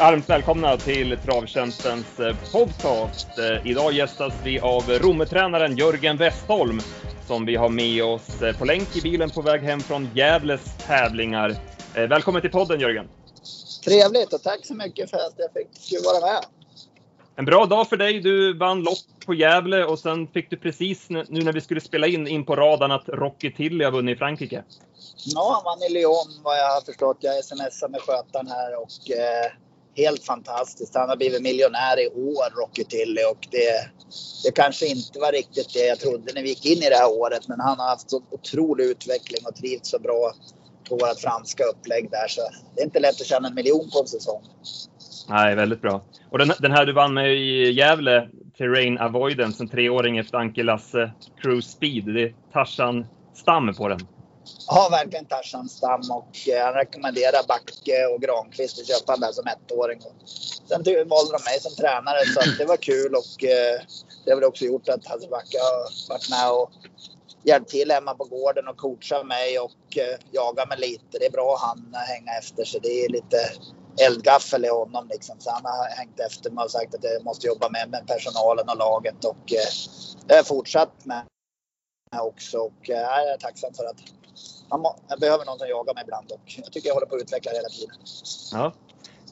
varmt välkomna till Travtjänstens eh, podcast. Eh, idag gästas vi av Rommetränaren Jörgen Westholm som vi har med oss eh, på länk i bilen på väg hem från Gävles tävlingar. Välkommen till podden Jörgen! Trevligt och tack så mycket för att jag fick vara med. En bra dag för dig. Du vann lopp på Gävle och sen fick du precis nu när vi skulle spela in in på radarn att Rocky Tilly har vunnit i Frankrike. Ja, han vann i Lyon vad jag har förstått. Jag smsade med skötaren här och eh, helt fantastiskt. Han har blivit miljonär i år, Rocky Tilly. Och det, det kanske inte var riktigt det jag trodde när vi gick in i det här året. Men han har haft så otrolig utveckling och trivts så bra på vårt franska upplägg där. Så det är inte lätt att tjäna en miljon på en säsong. Nej, väldigt bra. Och den, den här du vann med i Gävle, Terrain Avoidance, en treåring efter Anke Lasse Cruise Speed. Det är Tarzan-stam på den. Ja, verkligen Tarzan-stam och eh, han rekommenderar Backe och Granqvist att köpa den där som ettåring. Sen valde de mig som tränare så det var kul och eh, det har väl också gjort att Hasse Backe har varit med och hjälpt till hemma på gården och coachat mig och eh, jagat mig lite. Det är bra han hänga efter så det är lite eldgaffel i honom liksom. Så han har hängt efter mig och sagt att jag måste jobba med, med personalen och laget och eh, det har jag fortsatt med också och eh, jag är tacksam för att man, jag behöver någon som jagar mig ibland och jag tycker jag håller på att utveckla hela tiden. Ja.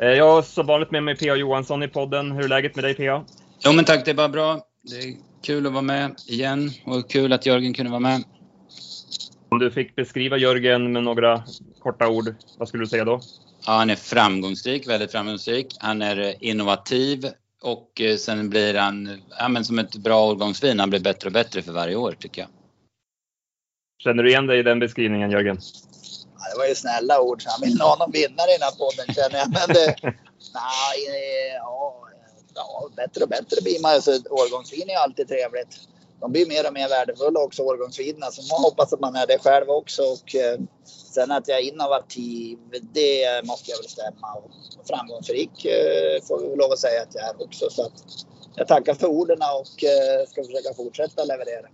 Eh, jag har som vanligt med mig P.A. Johansson i podden. Hur är läget med dig P.A.? Jo men tack, det är bara bra. Det är kul att vara med igen och kul att Jörgen kunde vara med. Om du fick beskriva Jörgen med några korta ord, vad skulle du säga då? Ja, han är framgångsrik, väldigt framgångsrik. Han är eh, innovativ och eh, sen blir han ja, men som ett bra årgångsvin. Han blir bättre och bättre för varje år tycker jag. Känner du igen dig i den beskrivningen Jörgen? Ja, det var ju snälla ord. Han vill ha någon vinnare i den här podden känner jag. Men det, nej, ja, ja, bättre och bättre blir man. Alltså, årgångsvin är alltid trevligt. De blir mer och mer värdefulla också, årgångsvinerna. Så man hoppas att man är det själv också. Och, eh, sen att jag är innovativ, det måste jag väl stämma. Och framgångsrik eh, får vi lov att säga att jag är också. Så att jag tackar för orden och eh, ska försöka fortsätta leverera.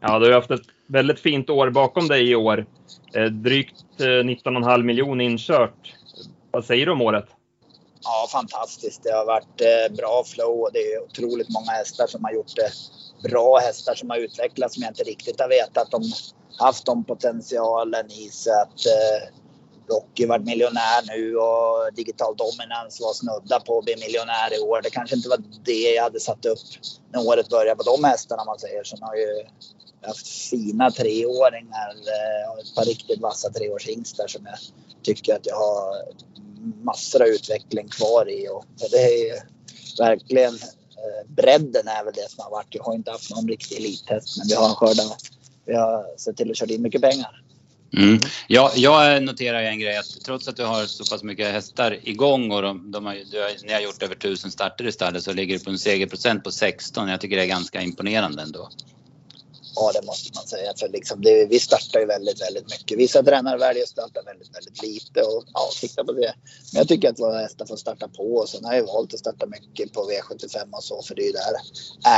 Ja, du har haft ett väldigt fint år bakom dig i år. Eh, drygt eh, 19,5 miljoner inkört. Vad säger du om året? Ja, fantastiskt. Det har varit eh, bra flow och det är otroligt många hästar som har gjort det. Bra hästar som har utvecklats som jag inte riktigt har vetat om haft den potentialen i sig att eh, Rocky varit miljonär nu och Digital Dominance var snudda på att bli miljonär i år. Det kanske inte var det jag hade satt upp när året började på de hästarna man säger. Sen har ju haft fina treåringar eh, och ett par riktigt vassa treårshingstar som jag tycker att jag har massor av utveckling kvar i. Och det är verkligen eh, bredden är väl det som har varit. Jag har inte haft någon riktig elithäst men vi har skördat. Vi har sett till att köra in mycket pengar. Mm. Ja, jag noterar en grej att trots att du har så pass mycket hästar igång och de, de har, har, ni har gjort över tusen starter i stallet så ligger du på en segerprocent på 16. Jag tycker det är ganska imponerande ändå. Ja, det måste man säga. För liksom det, vi startar ju väldigt, väldigt mycket. Vissa tränare väljer att starta väldigt, väldigt lite och ja, titta på det. Men jag tycker att våra hästar får starta på och sen har jag valt att starta mycket på V75 och så för det är ju där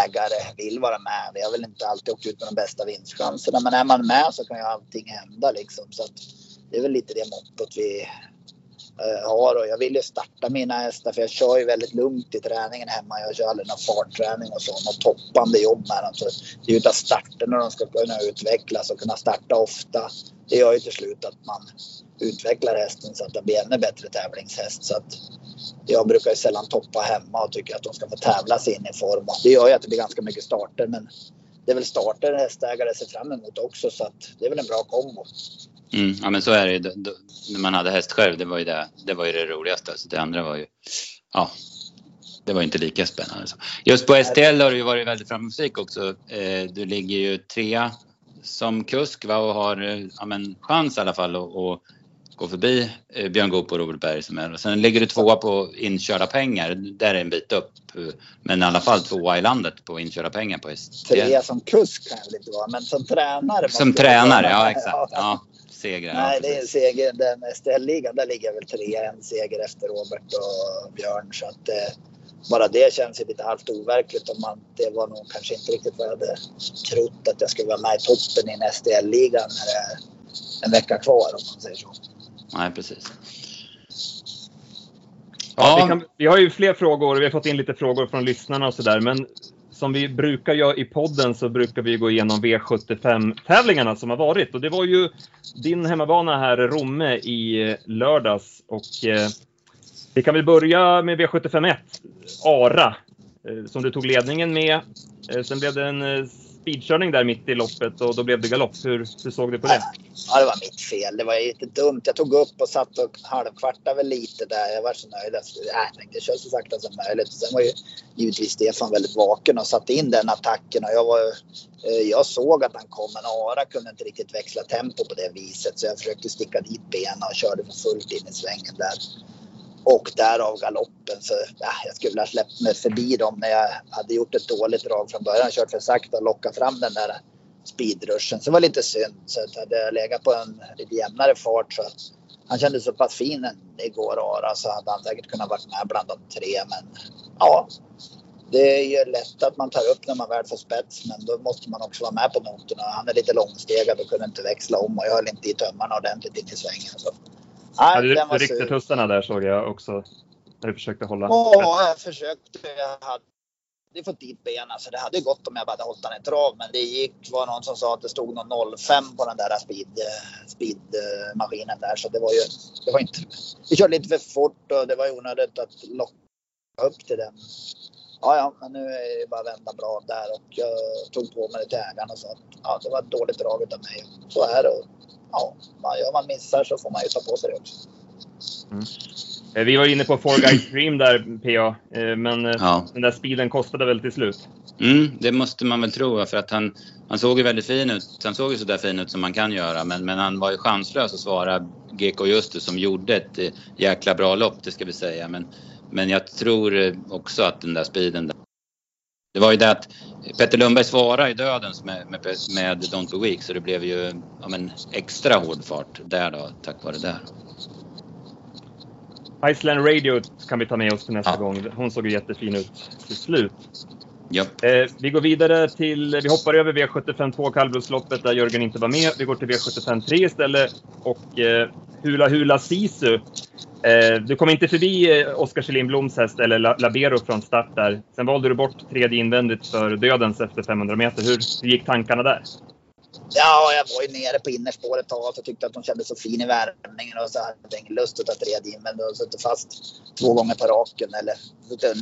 ägare vill vara med. Vi har väl inte alltid åkt ut med de bästa vinstchanserna men är man med så kan ju allting hända liksom. Så att det är väl lite det mottot vi Eh, har och jag vill ju starta mina hästar för jag kör ju väldigt lugnt i träningen hemma. Jag kör aldrig någon fartträning och så. Något toppande jobb med dem. Så det är ju utav starten när de ska kunna utvecklas och kunna starta ofta. Det gör ju till slut att man utvecklar hästen så att den blir ännu bättre tävlingshäst. Så att jag brukar ju sällan toppa hemma och tycker att de ska få tävla sig in i form. Och det gör ju att det blir ganska mycket starter men det är väl starter hästägare ser fram emot också så att det är väl en bra kombo. Mm, ja men så är det ju. När man hade häst själv, det var ju det, det, var ju det roligaste. Så det andra var ju, ja, det var inte lika spännande. Just på STL har du ju varit väldigt framgångsrik också. Eh, du ligger ju trea som kusk va, och har ja, men, chans i alla fall att gå förbi eh, Björn Goop och Robert Berg som är. Och sen ligger du tvåa på inkörda pengar. Där är en bit upp. Men i alla fall tvåa i landet på inkörda pengar på STL. Trea som kusk kan jag väl inte vara, men som tränare. Som tränare, ja exakt. Ja segrar. Nej, det är en seger. Den STL-ligan, där ligger jag väl tre. En seger efter Robert och Björn. Så att eh, bara det känns ju lite halvt overkligt. Om man, det var nog kanske inte riktigt vad jag hade trott att jag skulle vara med i toppen i en STL-liga när det är en vecka kvar om man säger så. Nej, precis. Ja, vi, kan, vi, har ju fler frågor. Vi har fått in lite frågor från lyssnarna och sådär. Men som vi brukar göra i podden så brukar vi gå igenom V75-tävlingarna som har varit. Och det var ju din hemmabana här, Romme, i lördags. Och eh, vi kan väl börja med V751, Ara, eh, som du tog ledningen med. Eh, sen blev det en eh, speedkörning där mitt i loppet och då blev det galopp. Hur, hur såg du på det? Ja, det var mitt fel. Det var jättedumt. dumt. Jag tog upp och satt och halvkvartade väl lite där. Jag var så nöjd. Jag tänkte köra så sakta som möjligt. Sen var ju givetvis Stefan väldigt vaken och satte in den attacken. Och jag, var, eh, jag såg att han kom, men Ara kunde inte riktigt växla tempo på det viset. Så jag försökte sticka dit benen och körde för fullt in i svängen där. Och därav galoppen. Så ja, jag skulle ha släppt mig förbi dem när jag hade gjort ett dåligt drag från början. Kört för sakta och lockat fram den där speedrushen. Så det var lite synd. Så att hade jag legat på en lite jämnare fart så han kändes så pass fin igår Ara så hade han säkert kunnat vara med bland de tre. Men ja, det är ju lätt att man tar upp när man väl får spets men då måste man också vara med på noterna. Han är lite långstegad och kunde inte växla om och jag höll inte i tömmarna ordentligt in i svängen. Så Nej, du, du ryckte tussarna där såg jag också. När du försökte hålla. Ja, jag försökte. Jag hade fått dit benen så det hade gått om jag bara hade hållit den i trav. Men det gick, var någon som sa att det stod någon 05 på den där speed, speedmaskinen där. Så det var ju, det var inte, vi körde lite för fort och det var onödigt att locka upp till den. Ja, ja, men nu är det bara att vända bra där och jag tog på mig det till ägaren och sa att ja, det var ett dåligt drag av mig. Så är det ja, gör man missar så får man ju ta på sig det också. Mm. Eh, vi var inne på Four Guys Dream där, PA, eh, men eh, ja. den där speeden kostade väl till slut? Mm, det måste man väl tro, för att han, han såg ju väldigt fin ut. Han såg ju sådär fin ut som man kan göra, men, men han var ju chanslös att svara GK Justus som gjorde ett jäkla bra lopp, det ska vi säga. Men, men jag tror också att den där speeden det var ju det att Petter Lundberg svarade i dödens med, med, med Don't Be Weak så det blev ju ja, men extra hård fart där då tack vare det. Iceland Radio kan vi ta med oss till nästa ja. gång. Hon såg ju jättefin ut till slut. Ja. Eh, vi går vidare till, vi hoppar över V75 2 kallblodsloppet där Jörgen inte var med. Vi går till V75 3 istället och eh, Hula Hula Sisu Eh, du kom inte förbi eh, Oskar Kjellin Bloms häst, eller Labero från start där. Sen valde du bort tredje invändigt för Dödens efter 500 meter. Hur, hur gick tankarna där? Ja, jag var ju nere på innerspåret ett tag och tyckte att de kändes så fin i värmningen och så hade jag ingen lust att ta tredje invändigt och suttit fast två gånger på raken eller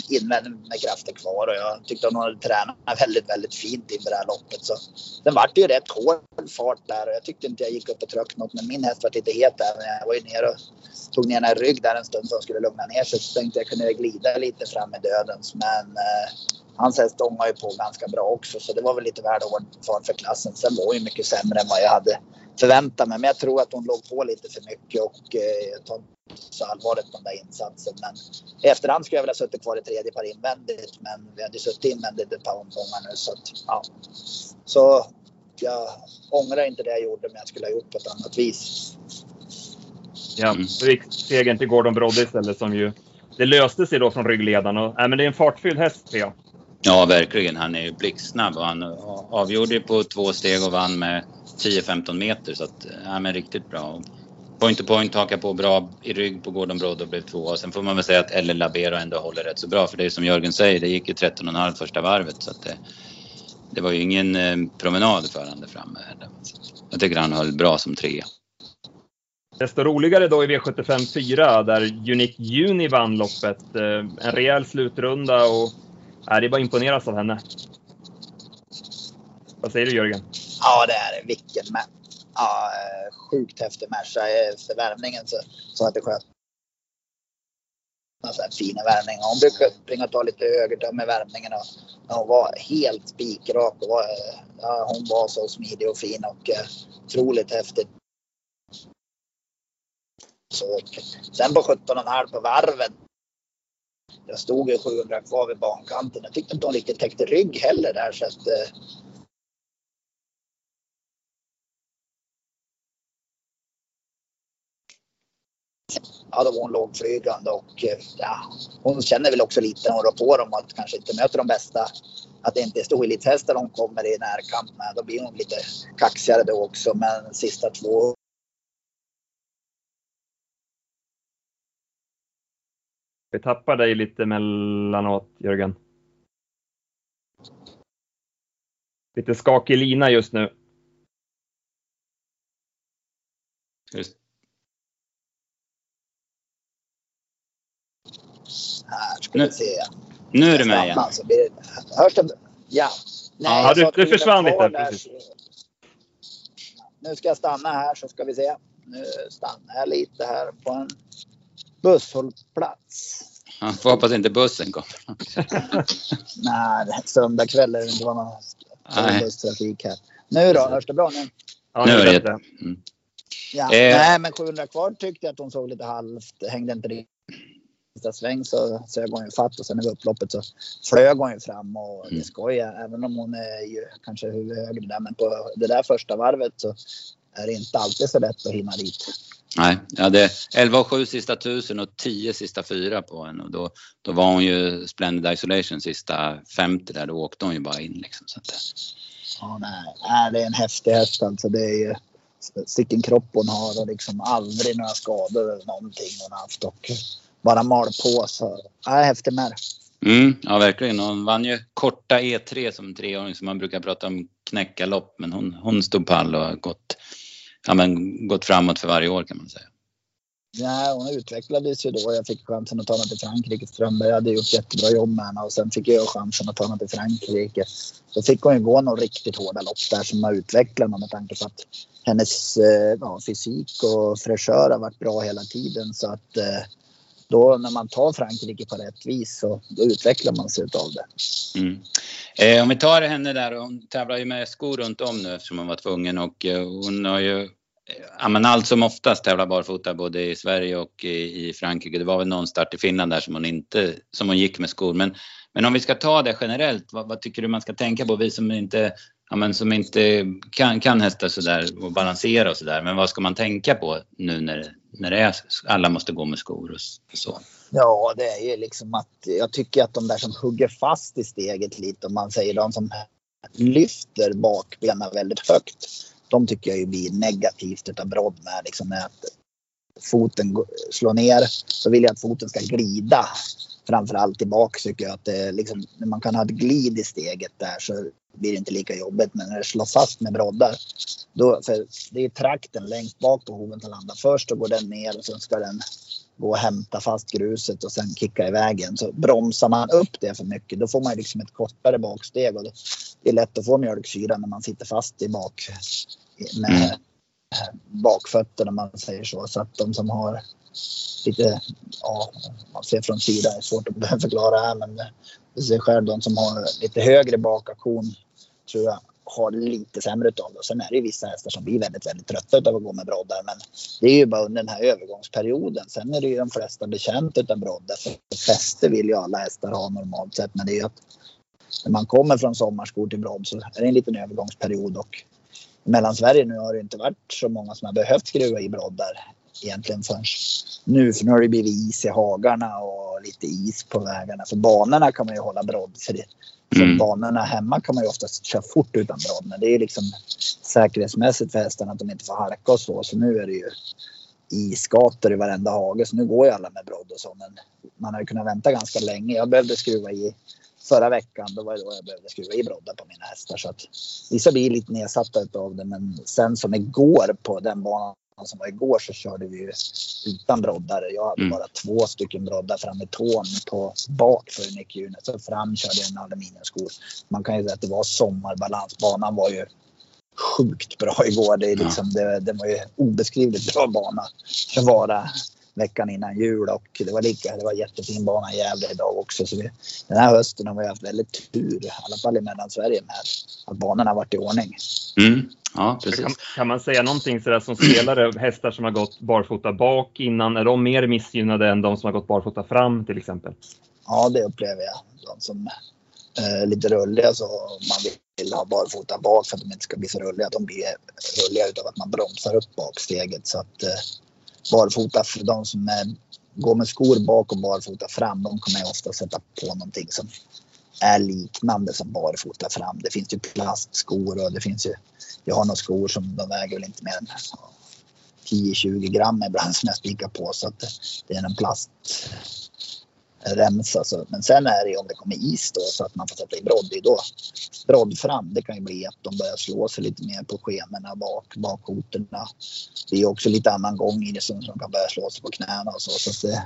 invändning med krafter kvar och jag tyckte att de hade tränat väldigt, väldigt fint inför det här loppet. Så den vart ju rätt hård fart där och jag tyckte inte jag gick upp och tryckte något men min häst var lite het där. Men jag var ju nere och tog ner en rygg där en stund så hon skulle lugna ner sig. Så tänkte jag kunde glida lite fram i dödens men eh, hans häst ångade ju på ganska bra också så det var väl lite väl hård fart för klassen. Sen var ju mycket sämre än vad jag hade förväntat mig. Men jag tror att hon låg på lite för mycket och eh, jag tar inte så allvarligt på den där insatsen. Men i efterhand skulle jag vilja suttit kvar i tredje par invändigt. Men vi hade suttit invändigt ett par omgångar nu så att ja. Så jag ångrar inte det jag gjorde men jag skulle ha gjort på ett annat vis. Ja, då gick segern till Gordon Brodde istället som ju det löste sig då från ryggledaren. Och, äh, men det är en fartfylld häst, ser jag. Ja, verkligen. Han är ju blixtsnabb och han avgjorde på två steg och vann med 10-15 meter. Så att, ja, men riktigt bra. Point to point hakar på bra i rygg på Gordon Brodd och blev tvåa. Sen får man väl säga att Elle Labero ändå håller rätt så bra. För det är som Jörgen säger, det gick ju 13,5 första varvet. Så att det, det var ju ingen eh, promenad för honom där framme. Jag tycker han höll bra som trea. Desto roligare då i V75 4 där Unique Juni vann loppet. Eh, en rejäl slutrunda och Nej, det är bara att imponeras av henne. Vad säger du Jörgen? Ja, det är det. Vilken match. Ja, eh, sjukt häftig match. För värmningen så, så att det sköt en fin värmning. Hon brukar springa och ta lite högertöm i värmningen och hon var helt spikrak. Och var, ja, hon var så smidig och fin och uh, otroligt häftigt. Så, sen på 17,5 på varvet jag stod ju 700 kvar vid bankanten. Jag tyckte inte hon riktigt täckte rygg heller där så att eh. ja, då var hon lågflygande och eh, ja, hon känner väl också lite när hon rör på dem att kanske inte möter de bästa. Att det inte är storelitshästar hon kommer i närkamp med. Då blir hon lite kaxigare då också. Men sista två Vi tappar dig lite mellanåt, Jörgen. Lite skakig lina just nu. Just. Här ska Nu- vi se. Nu är du med igen. Stanna, så blir det- Hörs det? Ja. Ja, jag du- du försvann lite, precis. Nu ska jag stanna här så ska vi se. Nu stannar jag lite här på en busshållplats. Han får hoppas inte bussen kommer. Nej, det är söndag kväll är det inte var någon busstrafik här. Nu då, hörs det bra nu? Ja, Nu är det bättre. jätte- mm. Ja. Eh. Nej, men 700 kvar tyckte jag att hon såg lite halvt. Hängde inte riktigt. Sista sväng så sög hon ju fatt och sen över upploppet så flög hon ju fram och Mm. det skojar. Även om hon är ju kanske huvud högre där. Men på det där första varvet så är det inte alltid så lätt att hinna dit. Nej, jag hade 11 och 7 sista tusen och 10 sista fyra på henne och då, då var hon ju Splendid Isolation sista 50 där. Då åkte hon ju bara in liksom. Så att, Ja, nej, nej, det är en häftig häst alltså. Det är ju vilken kropp hon har och liksom aldrig några skador eller någonting hon har haft och bara mal på. Så nej, häftig med. Mm, ja, verkligen. Hon vann ju korta E3 som treåring så man brukar prata om knäckarlopp. Men hon, hon stod pall och har gått, ja, men, gått framåt för varje år kan man säga. Ja, hon utvecklades ju då. Jag fick chansen att ta henne till Frankrike. Strömberg hade gjort jättebra jobb med henne och sen fick jag chansen att ta henne till Frankrike. Då fick hon ju gå några riktigt hårda lopp där som har utvecklat henne med tanke på att hennes eh, ja, fysik och fräschör har varit bra hela tiden. Så att eh, då när man tar Frankrike på rätt vis så då utvecklar man sig utav det. Mm. Eh, om vi tar henne där, hon tävlar ju med skor runt om nu eftersom hon var tvungen och eh, hon har ju eh, Ja, men allt som oftast tävlar barfota både i Sverige och i, i Frankrike. Det var väl någon start i Finland där som hon inte, som hon gick med skor. Men, men om vi ska ta det generellt, vad, vad tycker du man ska tänka på? Vi som inte, ja, men som inte kan, kan hästar sådär och balansera och sådär. Men vad ska man tänka på nu när, när det är, alla måste gå med skor och så? Ja, det är ju liksom att jag tycker att de där som hugger fast i steget lite, om man säger de som lyfter bakbenen väldigt högt. De tycker jag ju blir negativt utav brodd med liksom att foten slår ner så vill jag att foten ska glida. Framförallt tillbaka tycker jag att det är liksom, när man kan ha ett glid i steget där så blir det inte lika jobbigt. Men när det slår fast med broddar. Då, för det är trakten längst bak på hoven som landar först och går den ner och sen ska den gå och hämta fast gruset och sen kicka iväg igen. Så bromsar man upp det för mycket då får man liksom ett kortare baksteg. Och det, det är lätt att få mjölksyra när man sitter fast i bak med Mm. bakfötterna om man säger så. Så att de som har lite, ja, man ser från sidan, det är svårt att förklara här men du ser själv de som har lite högre bakaktion tror jag har lite sämre utav det. Och sen är det ju vissa hästar som blir väldigt, väldigt trötta utav att gå med broddar. Men det är ju bara under den här övergångsperioden. Sen är det ju de flesta bekänt utav broddar. Fäste vill ju alla hästar ha normalt sett. Men det är ju att när man kommer från sommarskor till brodd så är det en liten övergångsperiod. Och i Mellansverige nu har det inte varit så många som har behövt skruva i broddar egentligen förrän nu. För nu har det blivit is i hagarna och lite is på vägarna. För banorna kan man ju hålla brodd. För det, för Mm. banorna hemma kan man ju oftast köra fort utan brodd. Men det är ju liksom säkerhetsmässigt för hästarna att de inte får halka och så. Så nu är det ju isgator i varenda hage. Så nu går ju alla med brodd och så. Men man har ju kunnat vänta ganska länge. Jag behövde skruva i förra veckan. Då var det då jag behövde skruva i broddar på mina hästar. Så att vissa blir lite nedsatta av det. Men sen som igår på den banan som var igår så körde vi utan broddar. Jag hade Mm. bara två stycken broddar fram i tån på bak för nickhjulet. Så fram körde jag en aluminiumskor. Man kan ju säga att det var sommarbalans. Banan var ju sjukt bra igår. Det, är liksom, det, det var ju obeskrivligt bra bana för att vara veckan innan jul och det var lika, det var jättefin bana i Gävle idag också. Så vi, den här hösten har vi haft väldigt tur, i alla fall i Mellansverige med att banorna har varit i ordning. Mm. Ja, precis. Kan, kan man säga någonting sådär som spelare, hästar som har gått barfota bak innan, är de mer missgynnade än de som har gått barfota fram till exempel? Ja, det upplever jag. De som eh, är lite rulliga så man vill ha barfota bak för att de inte ska bli så rulliga. De blir rulliga utav att man bromsar upp baksteget. Så att eh, barfota, för de som är, går med skor bak och barfota fram, de kommer ofta sätta på någonting som är liknande som barfota fram. Det finns ju plastskor och det finns ju, jag har några skor som de väger väl inte mer än 10-20 gram ibland som jag spikar på så att det, är en plastremsa. Så. Men sen är det ju om det kommer is då så att man får sätta i brodd. Det är då brodd fram. Det kan ju bli att de börjar slå sig lite mer på skenorna bak, bakkotorna. Det är också lite annan gång i det som de kan börja slå sig på knäna och så. Så det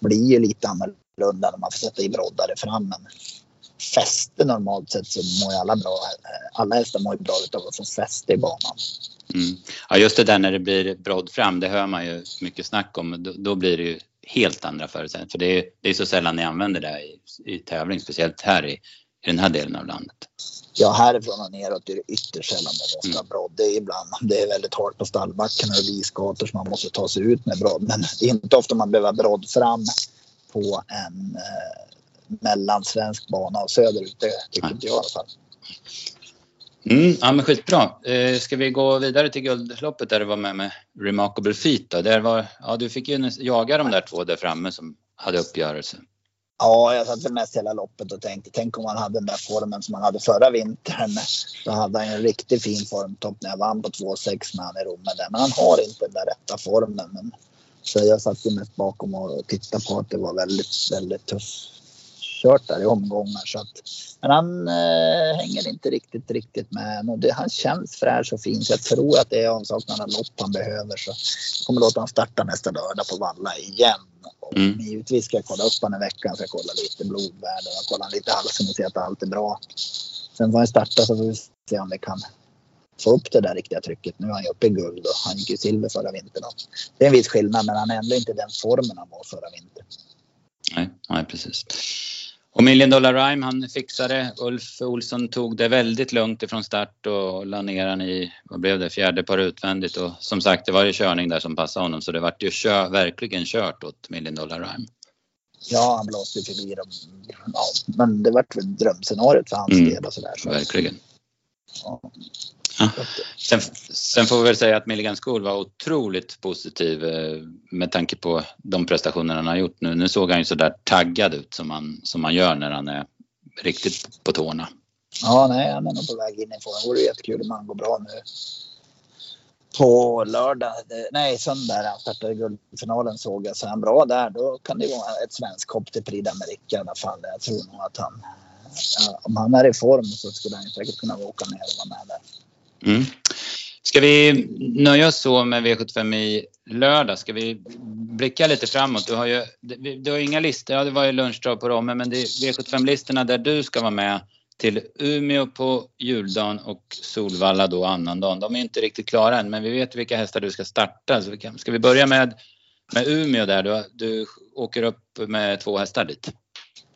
blir ju lite annorlunda när man får sätta i broddare fram. Men fäste normalt sett så mår ju alla bra. Alla hästar mår ju bra av att få fäste i banan. Mm. Ja just det där när det blir brodd fram, det hör man ju mycket snack om. Då, då blir det ju helt andra förutsättningar. För det är, det är så sällan ni använder det i, i tävling, speciellt här i, i den här delen av landet. Ja, härifrån och neråt är det ytterst sällan man måste mm. ha brodd. Det är ibland det är väldigt hårt på stallbackarna och visgator som man måste ta sig ut med brodd. Men det är inte ofta man behöver brodd fram på en eh, mellansvensk bana och söderut. Det tycker inte jag i alla fall. Mm, ja men skitbra. Eh, ska vi gå vidare till guldloppet där du var med med Remarkable Feet då? Där var, ja, du fick ju jaga de där två där framme som hade uppgörelse. Ja, jag satt väl mest hela loppet och tänkte tänk om man hade den där formen som man hade förra vintern. Då hade han en riktigt fin formtopp när jag vann på 2,6 med han i Romme där. Men han har inte den där rätta formen. Men, så jag satt ju mest bakom och tittade på att det var väldigt, väldigt tufft kört där i omgångar. Så att, men han eh, hänger inte riktigt, riktigt med. Och det, han känns fräsch och fin så jag tror att det är avsaknaden av lopp han behöver. Så jag kommer låta honom starta nästa lördag på Valla igen. Och mm. Givetvis ska jag kolla upp honom i veckan. Jag kolla lite blodvärden och kolla lite halsen och se att allt är bra. Sen får han starta så får vi se om vi kan få upp det där riktiga trycket. Nu är han ju uppe i guld och han gick ju silver förra vintern. Det är en viss skillnad men han är ändå inte den formen han var förra vintern. Nej, nej precis. Och Million Dollar Rhyme, han fixade. Ulf Olsson tog det väldigt lugnt ifrån start och la ner han i, vad blev det, fjärde par utvändigt. Och som sagt, det var ju körning där som passade honom så det vart ju kör, verkligen kört åt Million Dollar Rhyme. Ja, han blåste förbi dem. Ja, men det vart väl drömscenariot för hans mm, del och sådär. Så. Verkligen. Ja. Sen, sen, får vi väl säga att Milligan School var otroligt positiv eh, med tanke på de prestationer han har gjort nu. Nu såg han ju sådär taggad ut som han, som han gör när han är riktigt på tårna. Ja, nej, han är nog på väg in i form. Det vore jättekul om han går bra nu. På lördag, nej söndag han startade guldfinalen såg jag. Så är han bra där, då kan det vara ett svenskt hopp till Prix d'Amérique i alla fall. Jag tror nog att han, ja, om han är i form så skulle han säkert kunna åka ner och vara med där. Mm. Ska vi nöja oss så med V75 i lördag? Ska vi blicka lite framåt? Du har ju du har inga listor. Ja, det var ju lunchdag på Romme, men det är V75-listorna där du ska vara med till Umeå på juldagen och Solvalla då annandagen. De är inte riktigt klara än, men vi vet vilka hästar du ska starta. Så vi kan, ska vi börja med, med Umeå där? Du, du åker upp med två hästar dit.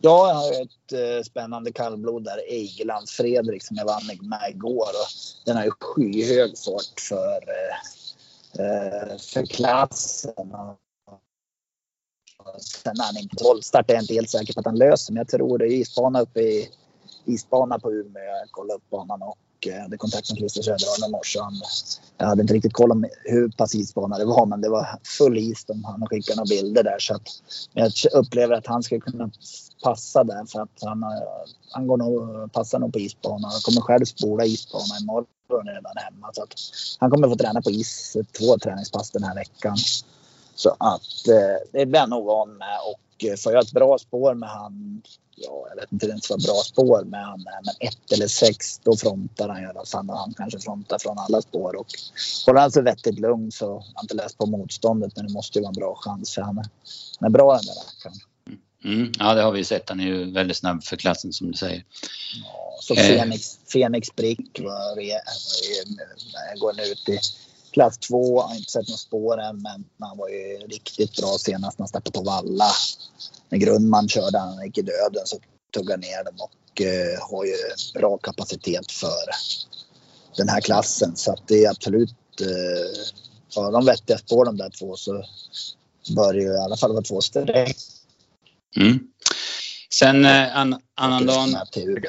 Ja, jag har ett eh, spännande kallblod där. Egelands Fredrik som jag vann med igår. Och den har ju skyhög fart för, eh, eh för klassen. sen när han inte voltstart är jag inte helt säker på att han löser. Men jag tror det är isbana uppe i isbana på Umeå. Jag kollade upp banan och jag eh, hade kontakt med Christer Söderholm i morse. Jag hade inte riktigt koll om hur pass isbana det var, men det var full is. De han skickade några bilder där. Så att jag upplever att han skulle kunna passa där för att han, han går nog, passar nog på isbana. Han kommer själv spola isbana imorgon redan hemma. Så att han kommer få träna på is två träningspass den här veckan. Så att eh, det blir han nog van med. Eh, och får jag ett bra spår med han ja, jag vet inte ens vad bra spår med han är, men ett eller sex, då frontar han i alla fall. Han kanske frontar från alla spår. Och håller han sig vettigt lugn så har jag inte läst på motståndet, men det måste ju vara en bra chans för han är, han är bra den där rackaren. Mm, ja, det har vi sett. Han är ju väldigt snabb för klassen som du säger. Ja, så eh. Fenix, Fenix Brick var, var, går nu ut i klass 2. Har inte sett några spår än, men han var ju riktigt bra senast när han startade på Valla. När Grundman körde, han gick i döden, så tog han ner dem och eh, har ju bra kapacitet för den här klassen. Så att det är absolut, eh, har de vettiga spår de där två så bör det ju i alla fall vara två streck Mm. Sen eh, an, annandagen...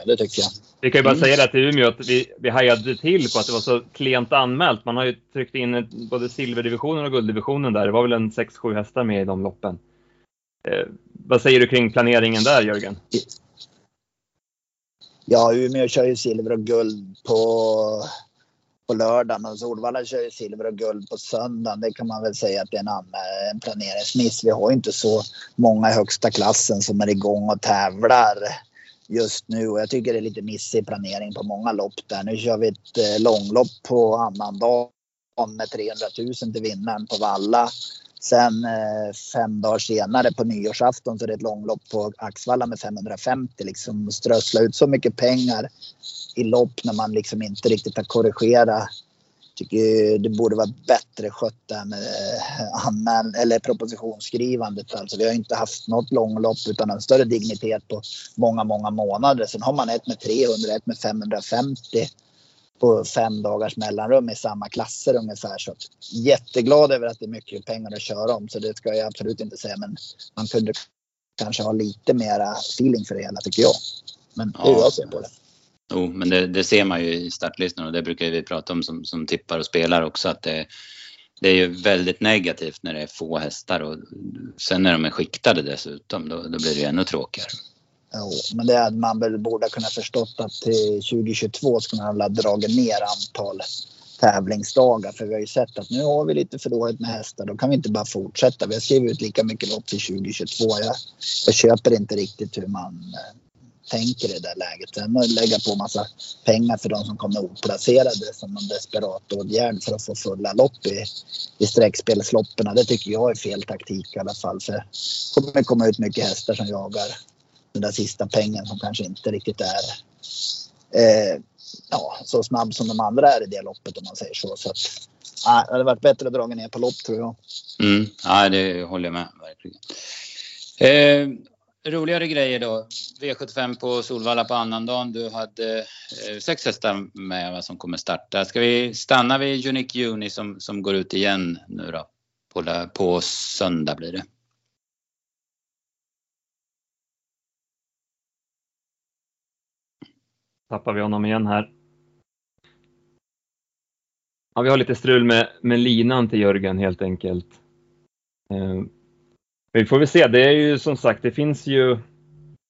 Det tycker jag. Vi kan ju bara mm. säga det till Umeå att vi, vi hajade till på att det var så klent anmält. Man har ju tryckt in både silverdivisionen och gulddivisionen där. Det var väl en 6-7 hästar med i de loppen. Eh, vad säger du kring planeringen där Jörgen? Ja, Umeå kör ju silver och guld på på lördagen och Solvalla kör ju silver och guld på söndagen. Det kan man väl säga att det är en, eh, en planeringsmiss. Vi har ju inte så många i högsta klassen som är igång och tävlar just nu och jag tycker det är lite missig planering på många lopp där. Nu kör vi ett eh, långlopp på annandag med 300 000 till vinnaren på Valla. Sen eh, fem dagar senare på nyårsafton så är det ett långlopp på Axvalla med 550. Liksom strössla ut så mycket pengar i lopp när man liksom inte riktigt har korrigerat. Tycker det borde vara bättre skött där med eh, anmäl eller propositionsskrivandet. Alltså vi har inte haft något långlopp utan en större dignitet på många, många månader. Sen har man ett med 300, ett med 550 på fem dagars mellanrum i samma klasser ungefär. Så jätteglad över att det är mycket pengar att köra om så det ska jag absolut inte säga. Men man kunde kanske ha lite mera feeling för det hela tycker jag. Men det är ja. jag ser på det. Jo, men det, det, ser man ju i startlistan och det brukar vi prata om som, som tippar och spelar också att det, det är ju väldigt negativt när det är få hästar och sen när de är skiktade dessutom då, då blir det ännu tråkigare. Jo, men det hade man väl borde kunna förstått att till 2022 skulle man ha dragit ner antal tävlingsdagar. För vi har ju sett att nu har vi lite för dåligt med hästar. Då kan vi inte bara fortsätta. Vi har skrivit ut lika mycket lopp till 2022. Jag, jag köper inte riktigt hur man eh, tänker i det där läget. Sen att lägga på massa pengar för de som kommer oplacerade som en desperat åtgärd för att få fulla lopp i, i streckspelsloppen. Det tycker jag är fel taktik i alla fall. För det kommer komma ut mycket hästar som jagar den där sista pengen som kanske inte riktigt är eh, ja, så snabb som de andra är i det loppet om man säger så. så att, nej, det hade varit bättre att dra ner på lopp tror jag. Mm, ja, det håller jag med verkligen. Eh, roligare grejer då. V75 på Solvalla på annandagen. Du hade eh, sex hästar med som kommer starta. Ska vi stanna vid Unique Juni som, som går ut igen nu då? På, på söndag blir det. Tappar vi honom igen här. Ja, vi har lite strul med, med linan till Jörgen helt enkelt. Eh, vi får väl se. Det är ju som sagt, det finns ju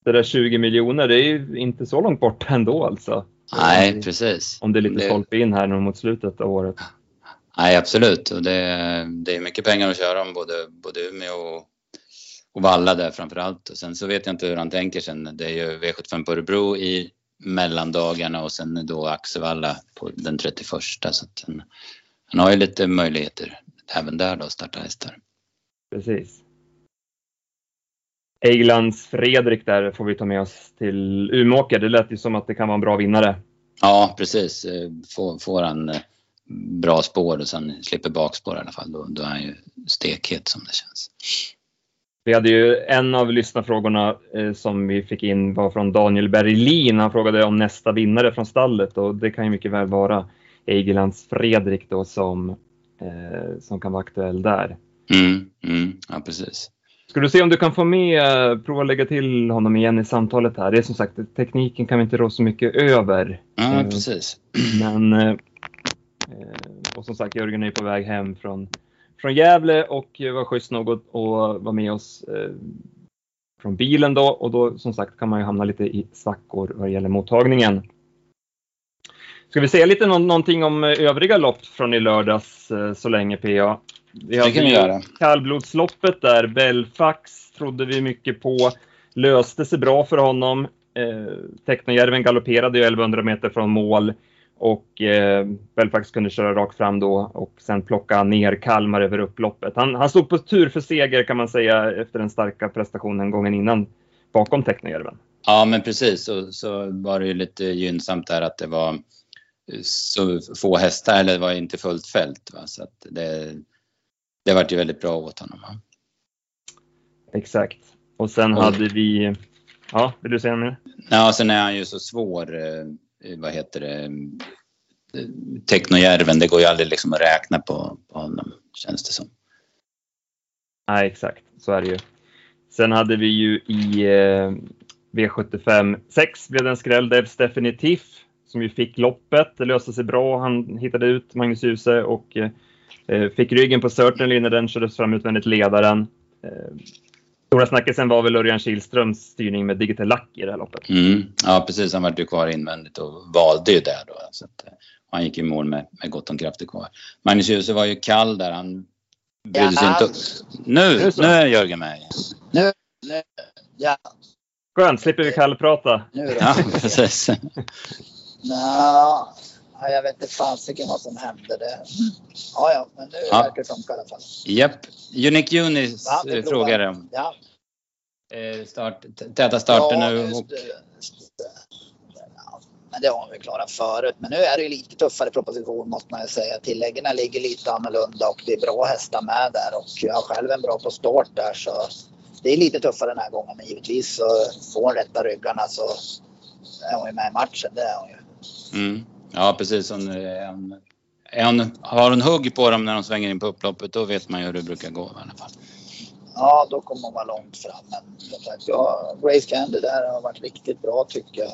det där 20 miljoner. Det är ju inte så långt bort ändå alltså. Nej, precis. Om det är lite det... stolpe in här nu mot slutet av året. Nej, absolut. Och det, det är mycket pengar att köra om både, både Umeå och, och Valla där framför allt. Och sen så vet jag inte hur han tänker sen. Det är ju V75 på Örebro i mellandagarna och sen då Axevalla på den 31. Så att han, han har ju lite möjligheter även där då att starta hästar. Precis. Eiglands Fredrik där får vi ta med oss till Umeåker. Det lät ju som att det kan vara en bra vinnare. Ja, precis. Eh, får, får han eh, bra spår och sen slipper bakspår i alla fall, då, då är han ju stekhet som det känns. Vi hade ju en av lyssnarfrågorna eh, som vi fick in var från Daniel Berlin. Han frågade om nästa vinnare från stallet och det kan ju mycket väl vara Eigelands Fredrik då som, eh, som kan vara aktuell där. Mm, mm, ja, precis. Ska du se om du kan få med, prova lägga till honom igen i samtalet här. Det är som sagt, tekniken kan vi inte rå så mycket över. Ja, eh, precis. Men, eh, och som sagt, Jörgen är på väg hem från från Gävle och var schysst nog att vara med oss eh, från bilen då och då som sagt kan man ju hamna lite i svackor vad gäller mottagningen. Ska vi säga lite någonting om övriga lopp från i lördags så länge PA? Vi det kan vi göra. Kallblodsloppet där, Belfax trodde vi mycket på. Löste sig bra för honom. Eh, Technojärven galopperade ju 1100 meter från mål och eh, Belfax kunde köra rakt fram då och sen plocka ner Kalmar över upploppet. Han, han stod på tur för seger kan man säga efter den starka prestationen gången innan bakom Technojärven. Ja men precis så, så var det ju lite gynnsamt där att det var så få hästar eller det var inte fullt fält. Va? Så att det, det vart ju väldigt bra åt honom. Va? Exakt. Och sen och, hade vi, ja vill du säga mer? Ja, sen är han ju så svår eh, Eh, Eh, vad heter det, mm, eh, Technojärven, det går ju aldrig liksom att räkna på, på honom, känns det som. Nej, exakt, så är det ju. Sen hade vi ju i eh, V75 6 blev det en skräll, Devs Definitiv, som ju fick loppet. Det löste sig bra. Han hittade ut Magnus Djuse och eh, eh fick ryggen på Certainly när den kördes fram utvändigt ledaren. Eh, Stora snackisen var väl Örjan Kihlströms styrning med Digital Luck i det här loppet. Mm. Ja, precis. Han var ju kvar invändigt och valde ju det då. Så att, han gick i mål med, med gott om krafter kvar. Magnus Djuse var ju kall där. Han brydde sig Ja. inte. Nu, Nu nu är Jörgen med. Nu, nu, ja, Skönt, slipper vi kallprata. nu då. Ja, precis. Nå, jag vet inte fasiken vad som hände. Det. Ja, ja, men nu Ja. verkar det funka i alla fall. Japp. Unique Unis Ja, frågar om Ja, eh, start, täta starter ja, nu. Och. Ja, Men det har vi klarat förut. Men nu är det lite tuffare proposition måste man ju säga. Tilläggen ligger lite annorlunda och det är bra hästar med där och jag har själv en bra på start där så det är lite tuffare den här gången. Men givetvis så får hon rätta ryggarna så är hon ju med i matchen. Det är hon ju. mm, ja, precis. Hon, är hon, har hon hugg på dem när de svänger in på upploppet då vet man ju hur det brukar gå i alla fall. Ja, då kommer hon vara långt fram. Men som sagt, ja, Grace Candy där har varit riktigt bra tycker jag.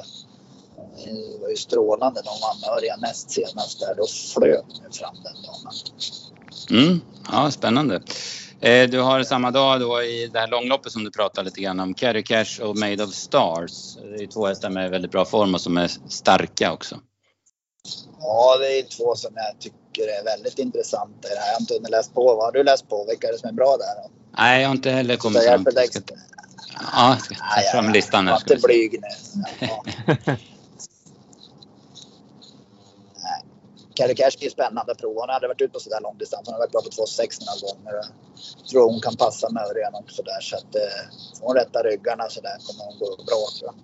Det var ju strålande när hon vann näst senast där. Då flöt hon fram den dagen. Mm, ja, spännande. Eh, du har samma dag då i det här långloppet som du pratade lite grann om, Carry Cash och Made of Stars. Det är två hästar med väldigt bra form och som är starka också. Ja, det är två som jag tycker är väldigt intressanta i det här. Jag har inte hunnit läst på. Vad har du läst på? Vilka är det som är bra där? Då? Nej, jag har inte heller Så kommit jag fram dig. till... Ja, jag ska ta fram listan här. Var Ska inte blyg nu. Ja. Carrie Cash är spännande att prova. Hon hade varit ute på sådär lång distans. Hon har varit bra på 2,6 några gånger. Jag tror hon kan passa med Örjan också där. Så att eh, får hon rätta ryggarna så där kommer hon gå bra tror jag.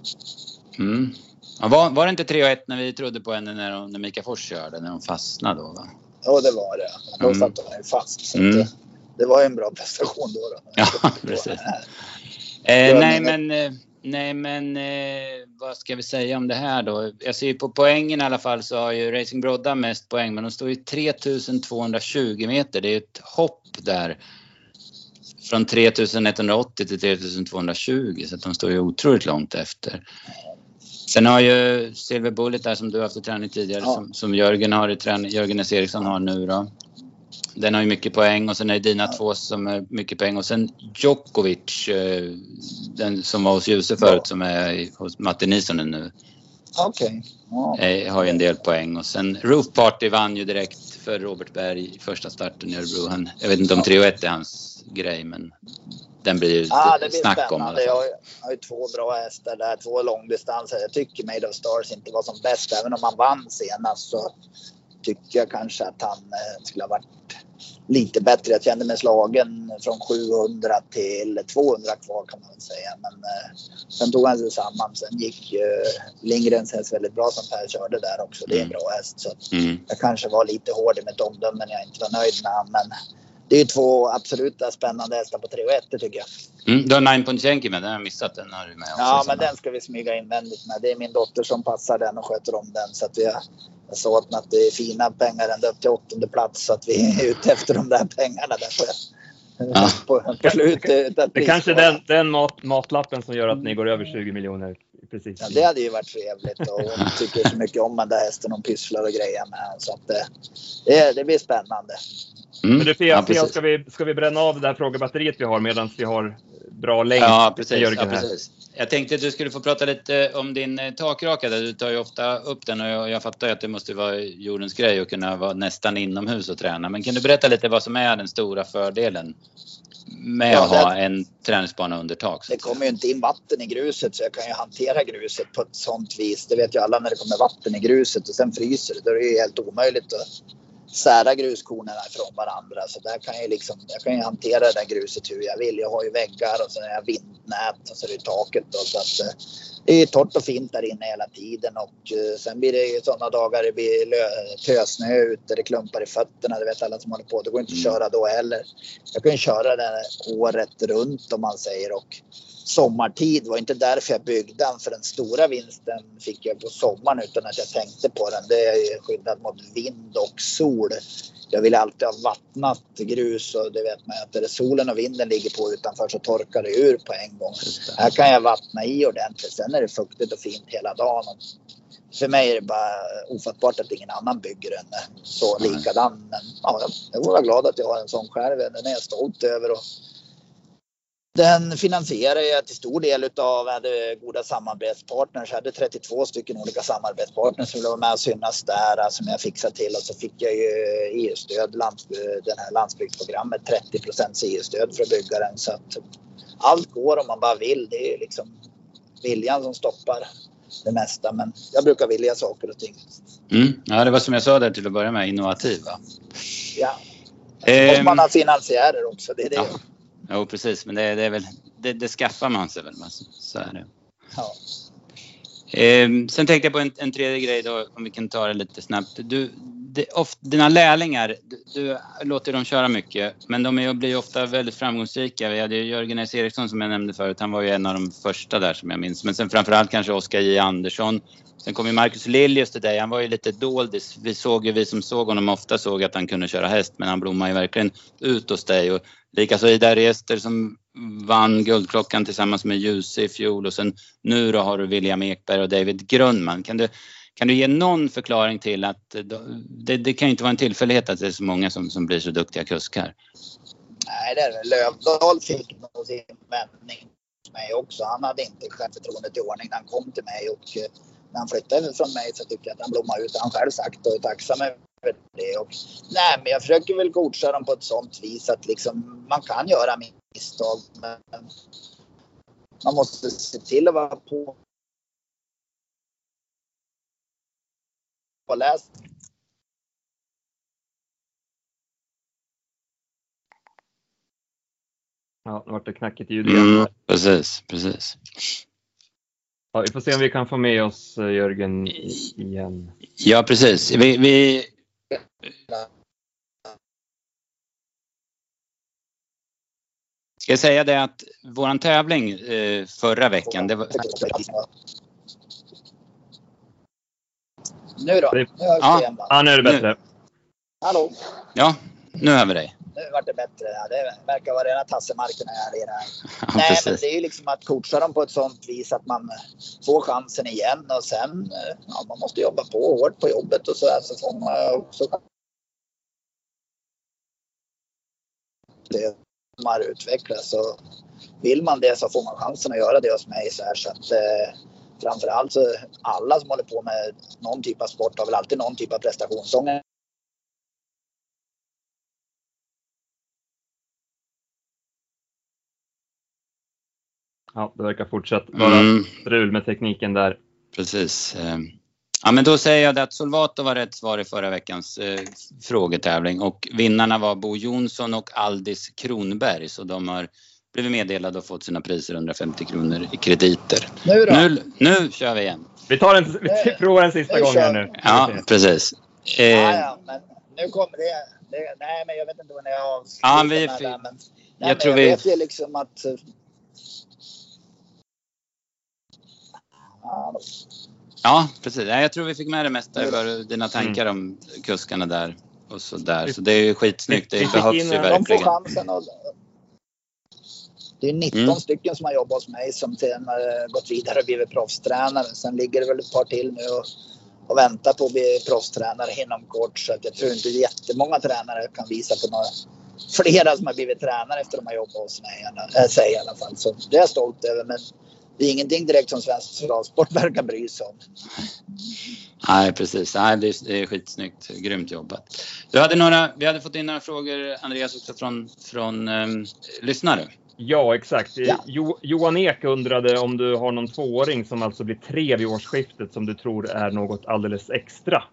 Mm. Ja, var, var det inte 3 och 1 när vi trodde på henne när, hon- när Mika Fors körde, när hon fastnade då? Va? Ja, det var det. Då Mm. satt ju fast. Så Mm. att, eh, det var en bra prestation då. då. Ja, precis. Eh, nej men, eh, nej men eh, vad ska vi säga om det här då? Jag ser ju på poängen i alla fall så har ju Racing Brodda mest poäng men de står ju 3220 meter. Det är ett hopp där. Från 3180 till 3220 så att de står ju otroligt långt efter. Sen har ju Silver Bullet där som du har haft i träning tidigare Ja. som, som Jörgen har i träning, Jörgen S. Eriksson har nu då. Den har ju mycket poäng och sen är det dina två som är mycket poäng och sen Djokovic, eh, den som var hos Ljuse förut som är hos Matti Nisonen nu, Okej. Ja. eh, har ju en del poäng och sen Roof Party vann ju direkt för Robert Berg i första starten i Örebro. Han, jag vet inte om 3 och 1 är hans grej men den blir Ja, det blir snack om spännande. alla Jag fall. har, jag har ju två bra hästar där, två långdistanser. Jag tycker Made of Stars inte var som bäst. Även om han vann senast så tycker jag kanske att han eh, skulle ha varit lite bättre. Jag kände mig slagen från 700 till 200 kvar kan man väl säga. Men eh, sen tog han sig samman. Sen gick eh, Lindgrens häst väldigt bra som Per körde där också. Det är en Mm. bra häst. Så Mm. jag kanske var lite hård i mitt omdöme när jag inte var nöjd med. Men det är två absoluta spännande hästar på 3 och 1 det tycker jag. Mm, du har Nine Point Yankee med, den har jag missat. Den har du med också. Ja, men den ska vi smyga invändigt med. Det är min dotter som passar den och sköter om den. Så att vi har, jag sa åt mig att det är fina pengar ända upp till åttonde plats. Så att vi är ute efter de där pengarna där på, Ja. på, på slutet. Det är kanske den, den mat, matlappen som gör att ni går över 20 miljoner. Precis. Ja, det hade ju varit trevligt och hon tycker så mycket om den där hästen. Hon pysslar och grejer med. Så att det, det, det blir spännande. Mm. Men du Fia, ja, Fia ska, vi, ska vi bränna av det här frågebatteriet vi har medan vi har bra länk Ja, precis. Jörgen Ja, precis. Jag tänkte att du skulle få prata lite om din eh, takraka. där Du tar ju ofta upp den och jag, jag fattar ju att det måste vara jordens grej att kunna vara nästan inomhus och träna. Men kan du berätta lite vad som är den stora fördelen med Ja, att ha det- en träningsbana under tak? Det kommer ju inte in vatten i gruset så jag kan ju hantera gruset på ett sånt vis. Det vet ju alla när det kommer vatten i gruset och sen fryser det. Då är det ju helt omöjligt att sära gruskornen ifrån varandra. Så där kan jag, liksom, jag kan ju hantera det där gruset hur jag vill. Jag har ju väggar och sen har jag vindnät och så är det taket. Då, så att, eh, det är torrt och fint där inne hela tiden och eh, sen blir det ju sådana dagar det blir tösnö ute, det klumpar i fötterna. Det vet alla som håller på. Det går inte att Mm. köra då heller. Jag kan ju köra det året runt om man säger och sommartid var inte därför jag byggde den för den stora vinsten fick jag på sommaren utan att jag tänkte på den. Det är skyddat mot vind och sol. Jag vill alltid ha vattnat grus och det vet man att där solen och vinden ligger på utanför så torkar det ur på en gång. Det. Här kan jag vattna i ordentligt. Sen är det fuktigt och fint hela dagen. För mig är det bara ofattbart att ingen annan bygger en så likadan. Men ja, jag får vara glad att jag har en sån själv. Den är jag stolt över. Och den finansierar jag till stor del utav, hade goda samarbetspartners. Jag hade 32 stycken olika samarbetspartners som ville vara med och synas där som jag fixade till och så fick jag ju EU-stöd, det här landsbygdsprogrammet, 30 procents EU-stöd för att bygga den. Så att allt går om man bara vill. Det är liksom viljan som stoppar det mesta. Men jag brukar vilja saker och ting. Mm. Ja, det var som jag sa där till att börja med, innovativ va? Ja. Och man har finansiärer också. Det är det. Ja. Jo, precis. Men det, det är väl, det, det, skaffar man sig väl. Så är det. Ja. Eh, sen tänkte jag på en, en, tredje grej då, om vi kan ta det lite snabbt. Du, det, of, dina lärlingar, du, du, låter dem köra mycket, men de är, blir ofta väldigt framgångsrika. Vi hade Jörgen S Eriksson som jag nämnde förut, han var ju en av de första där som jag minns. Men sen framförallt kanske Oskar J Andersson. Sen kom ju Marcus Liljus till dig, han var ju lite doldis. Vi såg ju, vi som såg honom ofta såg att han kunde köra häst, men han blommade ju verkligen ut hos dig. Och likaså Ida Rester som vann Guldklockan tillsammans med Ljuse i fjol och sen nu då har du William Ekberg och David Grundman. Kan du kan du ge någon förklaring till att det, det kan ju inte vara en tillfällighet att det är så många som, som blir så duktiga kuskar? Nej, det är det. Lövdahl fick nog sin vändning mig också. Han hade inte självförtroendet i ordning när han kom till mig och eh, när han flyttade från mig så tycker jag att han blommade ut. Han själv sagt och är tacksam över det. Och, nej, men jag försöker väl coacha dem på ett sånt vis att liksom, man kan göra misstag men man måste se till att vara på påläst. Ja, nu vart det knackigt ljud igen. Mm, precis, precis. Ja, vi får se om vi kan få med oss eh, Jörgen igen. Ja, precis. Vi, vi... Ska jag säga det att våran tävling eh, förra veckan, det var... Nu då? Nu hörs ja. igen? Ja, nu är det bättre. Nu. Hallå? Ja, nu hör vi dig. Nu vart det bättre. Ja, det verkar vara rena tassemarkerna här i det här. Ja, Nej, precis. men det är ju liksom att coacha dem på ett sånt vis att man får chansen igen och sen, ja, man måste jobba på hårt på jobbet och så där så får man också det man utvecklas. Så vill man det så får man chansen att göra det hos mig så här så att eh, framförallt så alla som håller på med någon typ av sport har väl alltid någon typ av prestationsångest. Ja, det verkar fortsatt vara mm. strul med tekniken där. Precis. Ja, men då säger jag det att Solvato var rätt svar i förra veckans eh, frågetävling och vinnarna var Bo Jonsson och Aldis Kronberg så de har blivit meddelade och fått sina priser 150 kronor i krediter. Nu då? Nu, nu kör vi igen. Vi, tar en, vi provar en sista gång här nu. Ja, precis. Eh, ja, ja, men nu kommer det, det, Nej, men jag vet inte vad ni har Ja, vi... Där, men, nej, jag men tror jag vi... vet ju liksom att... Ja, precis. Jag tror vi fick med det mesta över dina tankar mm. om kuskarna där och så där. Så det är ju skitsnyggt. Det behövs ju verkligen. De får chansen och det är 19 mm. stycken som har jobbat hos mig som sen har gått vidare och blivit proffstränare. Sen ligger det väl ett par till nu och, och väntar på att bli proffstränare inom kort. Så jag tror inte jättemånga tränare kan visa på några flera som har blivit tränare efter att de har jobbat hos mig. Äh, sig i alla fall. Så det är jag stolt över. Men det är ingenting direkt som svensk travsport verkar bry sig om. Nej, precis. Nej, det, är, det är skitsnyggt. Grymt jobbat. Du hade några, vi hade fått in några frågor, Andreas, också från, från um, lyssnare. Ja, exakt. Ja. Jo, Johan Ek undrade om du har någon tvååring som alltså blir tre vid årsskiftet som du tror är något alldeles extra.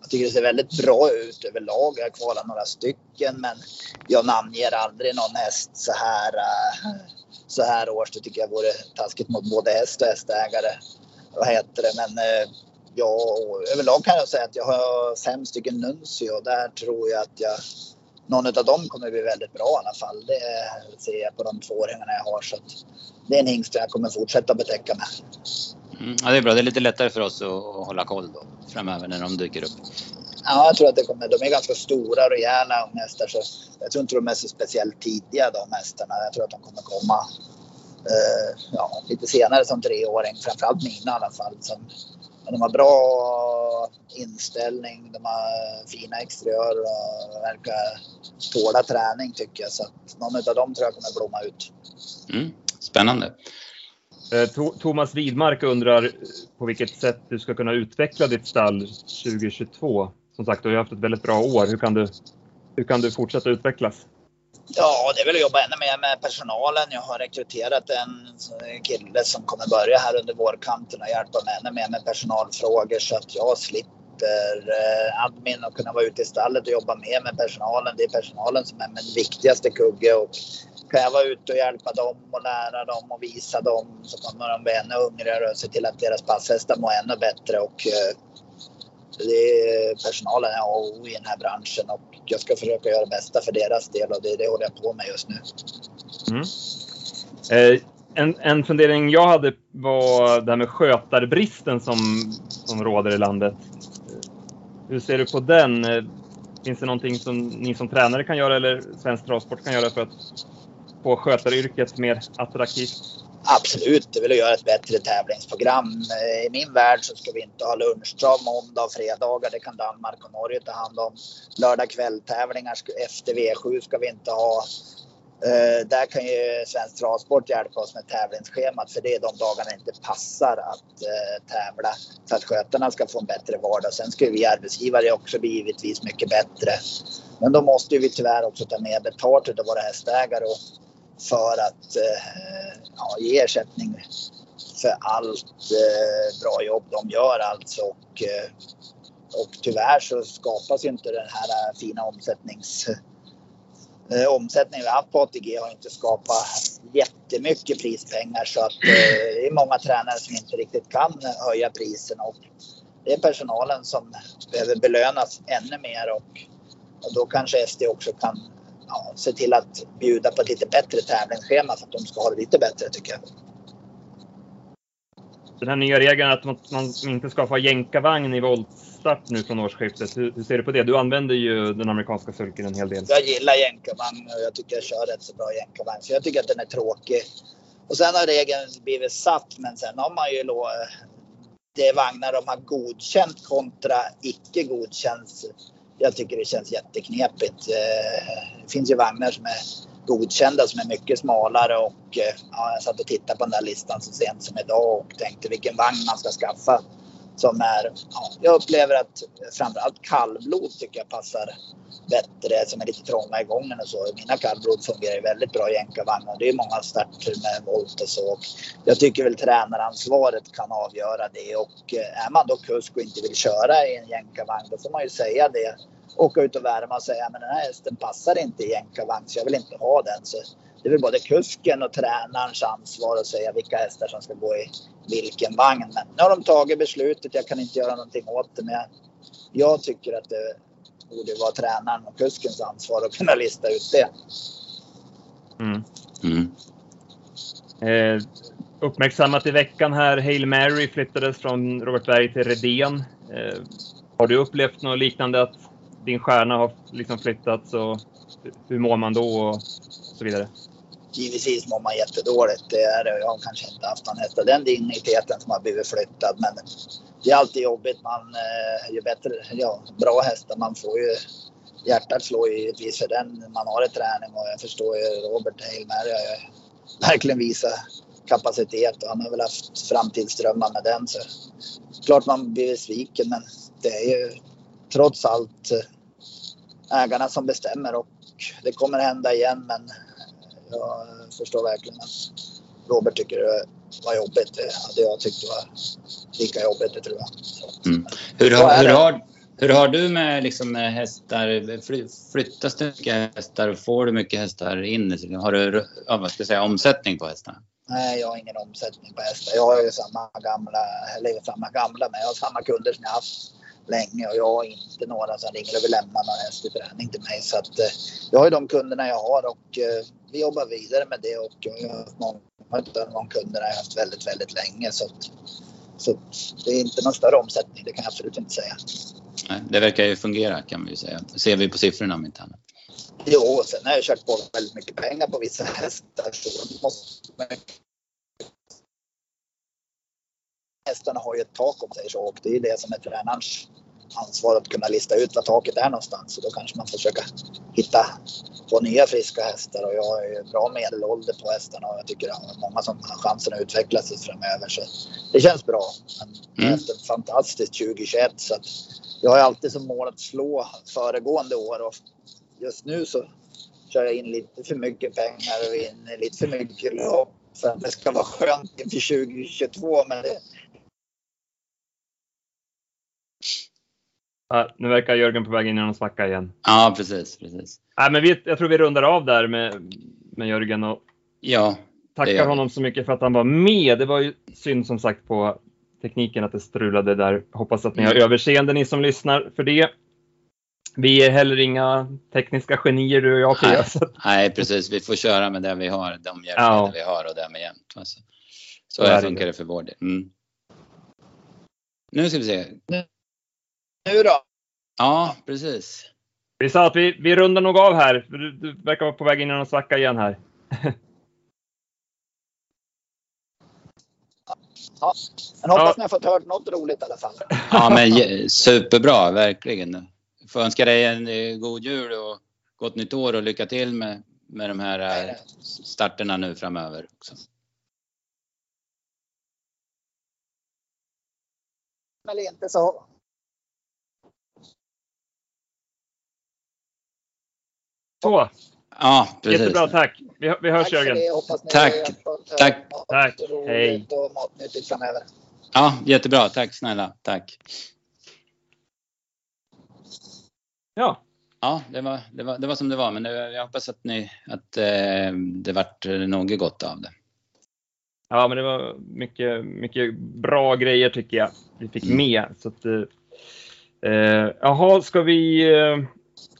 Jag tycker det ser väldigt bra ut överlag. Jag har kvalat några stycken men jag namnger aldrig någon häst så här, eh, så här års. Det tycker jag vore taskigt mot både häst och hästägare. Vad heter det? Men eh, ja, överlag kan jag säga att jag har fem stycken Nuncio. och Där tror jag att jag någon av dem kommer bli väldigt bra i alla fall. Det ser jag på de två åringarna jag har. Så det är en hingst jag kommer fortsätta betäcka med. Mm, ja, det är bra. Det är lite lättare för oss att hålla koll då framöver när de dyker upp. Ja, jag tror att det kommer. De är ganska stora och rejäla hästar så jag tror inte de är så speciellt tidiga de hästarna. Jag tror att de kommer komma uh, ja, lite senare som treåring. Framförallt mina i alla fall. Som Men de har bra inställning, de har fina exteriörer och verkar tåla träning tycker jag. Så att någon av dem tror jag kommer blomma ut. Mm, spännande. Eh, Thomas Widmark undrar på vilket sätt du ska kunna utveckla ditt stall 2022. Som sagt, du har haft ett väldigt bra år. Hur kan du, hur kan du fortsätta utvecklas? Ja, det är väl att jobba ännu mer med personalen. Jag har rekryterat en kille som kommer börja här under vårkanten och hjälpa mig ännu mer med personalfrågor så att jag slipper eh, admin och kunna vara ute i stallet och jobba mer med personalen. Det är personalen som är min viktigaste kugge och kan jag vara ute och hjälpa dem och lära dem och visa dem så kommer de bli ännu hungrigare och se till att deras passhästar mår ännu bättre. Och, eh, är, personalen är A och O i den här branschen och jag ska försöka göra det bästa för deras del och det, det håller jag på med just nu. Mm. Eh, en, en fundering jag hade var det här med skötarbristen som, som råder i landet. Hur ser du på den? Eh, finns det någonting som ni som tränare kan göra eller Svensk Travsport kan göra för att få skötaryrket mer attraktivt? Absolut, det vill att göra ett bättre tävlingsprogram. Eh, I min värld så ska vi inte ha lunchtrav måndag och fredagar. Det kan Danmark och Norge ta hand om. Lördag kvälltävlingar efter V7 ska vi inte ha. Uh, där kan ju Svensk Travsport hjälpa oss med tävlingsschemat för det är de dagarna det inte passar att uh, tävla för att skötarna ska få en bättre vardag. Sen ska vi arbetsgivare också bli givetvis mycket bättre. Men då måste vi tyvärr också ta mer betalt av våra hästägare och för att eh, ja, ge ersättning för allt eh, bra jobb de gör alltså. Och, eh, och tyvärr så skapas ju inte den här eh, fina omsättnings eh, omsättningen vi haft på ATG har inte skapat jättemycket prispengar. Så att eh, det är många tränare som inte riktigt kan höja priserna. Och det är personalen som behöver belönas ännu mer. Och, och då kanske SD också kan ja, se till att bjuda på ett lite bättre tävlingsschema för att de ska ha det lite bättre tycker jag. Den här nya regeln att man inte ska få jänkarvagn i voltstart nu från årsskiftet. Hur, hur, ser du på det? Du använder ju den amerikanska sulken en hel del. Jag gillar jänkarvagn och jag tycker jag kör rätt så bra jänkarvagn. Så jag tycker att den är tråkig. Och sen har regeln blivit satt men sen har man ju det är vagnar de har godkänt kontra icke godkänt jag tycker det känns jätteknepigt. Eh, det finns ju vagnar som är godkända som är mycket smalare och eh, ja, jag satt och tittade på den där listan så sent som idag och tänkte vilken vagn man ska skaffa. Som är, ja, jag upplever att framförallt kallblod tycker jag passar bättre som är lite trånga i gången och så. Mina kallblod fungerar ju väldigt bra i jänkarvagnar. Det är många starter med volt och så. Och jag tycker väl tränaransvaret kan avgöra det och eh, är man då kusk och inte vill köra i en jänkarvagn då får man ju säga det. Åka ut och värma och säga men den här hästen passar inte i jänkarvagn så jag vill inte ha den. Så det är väl både kusken och tränarens ansvar att säga vilka hästar som ska gå i vilken vagn. Men nu har de tagit beslutet. Jag kan inte göra någonting åt det. Men jag tycker att det borde vara tränaren och kuskens ansvar att kunna lista ut det. Mm. Mm. Eh, uppmärksammat i veckan här, Hail Mary flyttades från Robert Berg till Redén. Eh, har du upplevt något liknande att din stjärna har liksom flyttats och hur mår man då och så vidare? Givetvis mår man jättedåligt. Det är det. Jag har kanske inte haft någon häst av den digniteten som har blivit flyttad. Men det är alltid jobbigt. Man, eh, ju bättre, ja, bra hästar man får ju hjärtat slår givetvis för den man har i träning och jag förstår ju Robert Heilmer har verkligen visat kapacitet och han har väl haft framtidsdrömmar med den. Så klart man blir besviken men det är ju trots allt eh, ägarna som bestämmer och det kommer hända igen men jag förstår verkligen att Robert tycker det var jobbigt. Det hade jag tyckt var lika jobbigt, det tror jag. Mm. Hur, har, hur, har, hur har du med liksom, hästar? Flyttas det mycket hästar? Får du mycket hästar in? Har du vad ska jag säga, omsättning på hästarna? Nej, jag har ingen omsättning på hästar. Jag har ju samma gamla, eller samma gamla, men jag har samma kunder som jag haft länge och jag har inte några som ringer och vill lämna någon häst i träning till mig. Så att, eh, jag har ju de kunderna jag har och eh, vi jobbar vidare med det och jag många av de kunderna jag har haft väldigt, väldigt länge. Så, så det är inte någon större omsättning, det kan jag absolut inte säga. Nej, det verkar ju fungera kan vi säga. Det ser vi på siffrorna om inte annat. Jo, sen har jag kört på väldigt mycket pengar på vissa hästar så måste man hästarna har ju ett tak om sig så och det är det som är tränarens ansvar att kunna lista ut vad taket är någonstans. Och då kanske man får försöka hitta på nya friska hästar och jag har ju bra medelålder på hästarna och jag tycker att många som har chansen att utvecklas framöver. Så det känns bra. Men mm. ett fantastiskt 2021 så att jag har alltid som mål att slå föregående år och just nu så kör jag in lite för mycket pengar och in lite för mycket lopp för att det ska vara skönt inför 2022. Men det, Ja, nu verkar Jörgen på väg in i någon svacka igen. Ja, precis. precis. Ja, men vi, jag tror vi rundar av där med, med Jörgen och ja, tackar honom så mycket för att han var med. Det var ju synd som sagt på tekniken att det strulade där. Hoppas att ni har mm. överseende ni som lyssnar för det. Vi är heller inga tekniska genier du och jag Pia. Nej, nej, precis. Vi får köra med det vi har, de hjälpmedel ja. vi har och därmed jämt. Alltså. Så, så här funkar det för vår del. Mm. Nu ska vi se nu då? Ja, precis. Vi sa att vi, vi rundar nog av här. Du, du verkar vara på väg in i någon svacka igen här. ja, men hoppas ja. ni har fått hört något roligt i alla fall. Ja, men superbra, verkligen. Får önska dig en eh, god jul och gott nytt år och lycka till med, med de här eh, starterna nu framöver också. Eller inte så Så. Ja, precis. Jättebra, tack. Vi, vi hörs tack Jörgen. Tack. Tack. Tack. Hej. Ja, jättebra. Tack snälla. Tack. Ja. Ja, det var, det var, det var som det var. Men jag hoppas att, ni, att eh, det vart något gott av det. Ja, men det var mycket, mycket bra grejer tycker jag vi fick mm. med. Så att, eh, jaha, ska vi eh,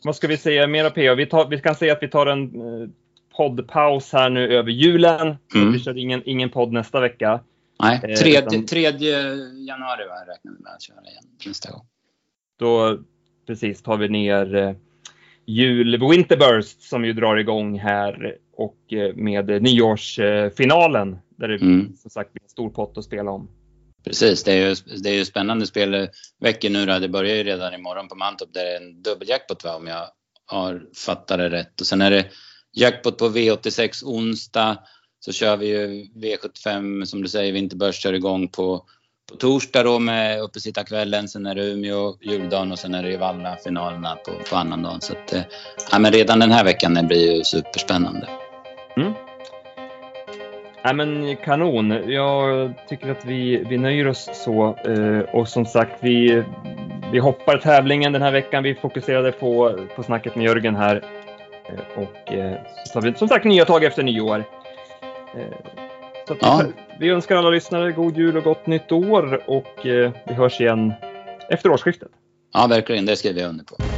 vad ska vi säga mera PO? Vi, tar, vi kan säga att vi tar en eh, poddpaus här nu över julen. Mm. Vi kör ingen, ingen podd nästa vecka. Nej, eh, tredje, utan, tredje januari räknar vi med att köra igen nästa gång. Då precis tar vi ner eh, jul Winterburst som ju drar igång här och eh, med nyårsfinalen där det mm. som sagt blir en stor pott att spela om. Precis, det är ju, det är ju spännande spelveckor nu då. Det börjar ju redan imorgon på Mantorp där det är en dubbeljackpot va, om jag har fattat det rätt. Och sen är det jackpot på V86 onsdag. Så kör vi ju V75 som du säger, Vinterbörs kör igång på, på torsdag då med uppesittarkvällen. Sen är det Umeå juldagen och sen är det ju Valla-finalerna på, på annandagen. Så att, eh, ja, men redan den här veckan blir ju superspännande. Mm. Nej, men kanon. Jag tycker att vi, vi nöjer oss så. Eh, och som sagt, vi, vi hoppar tävlingen den här veckan. Vi fokuserade på, på snacket med Jörgen här. Eh, och eh, så tar vi som sagt nya tag efter nyår. Så ja. vi, vi önskar alla lyssnare god jul och gott nytt år och vi hörs igen efter årsskiftet. Ja, verkligen. Det skriver jag under på.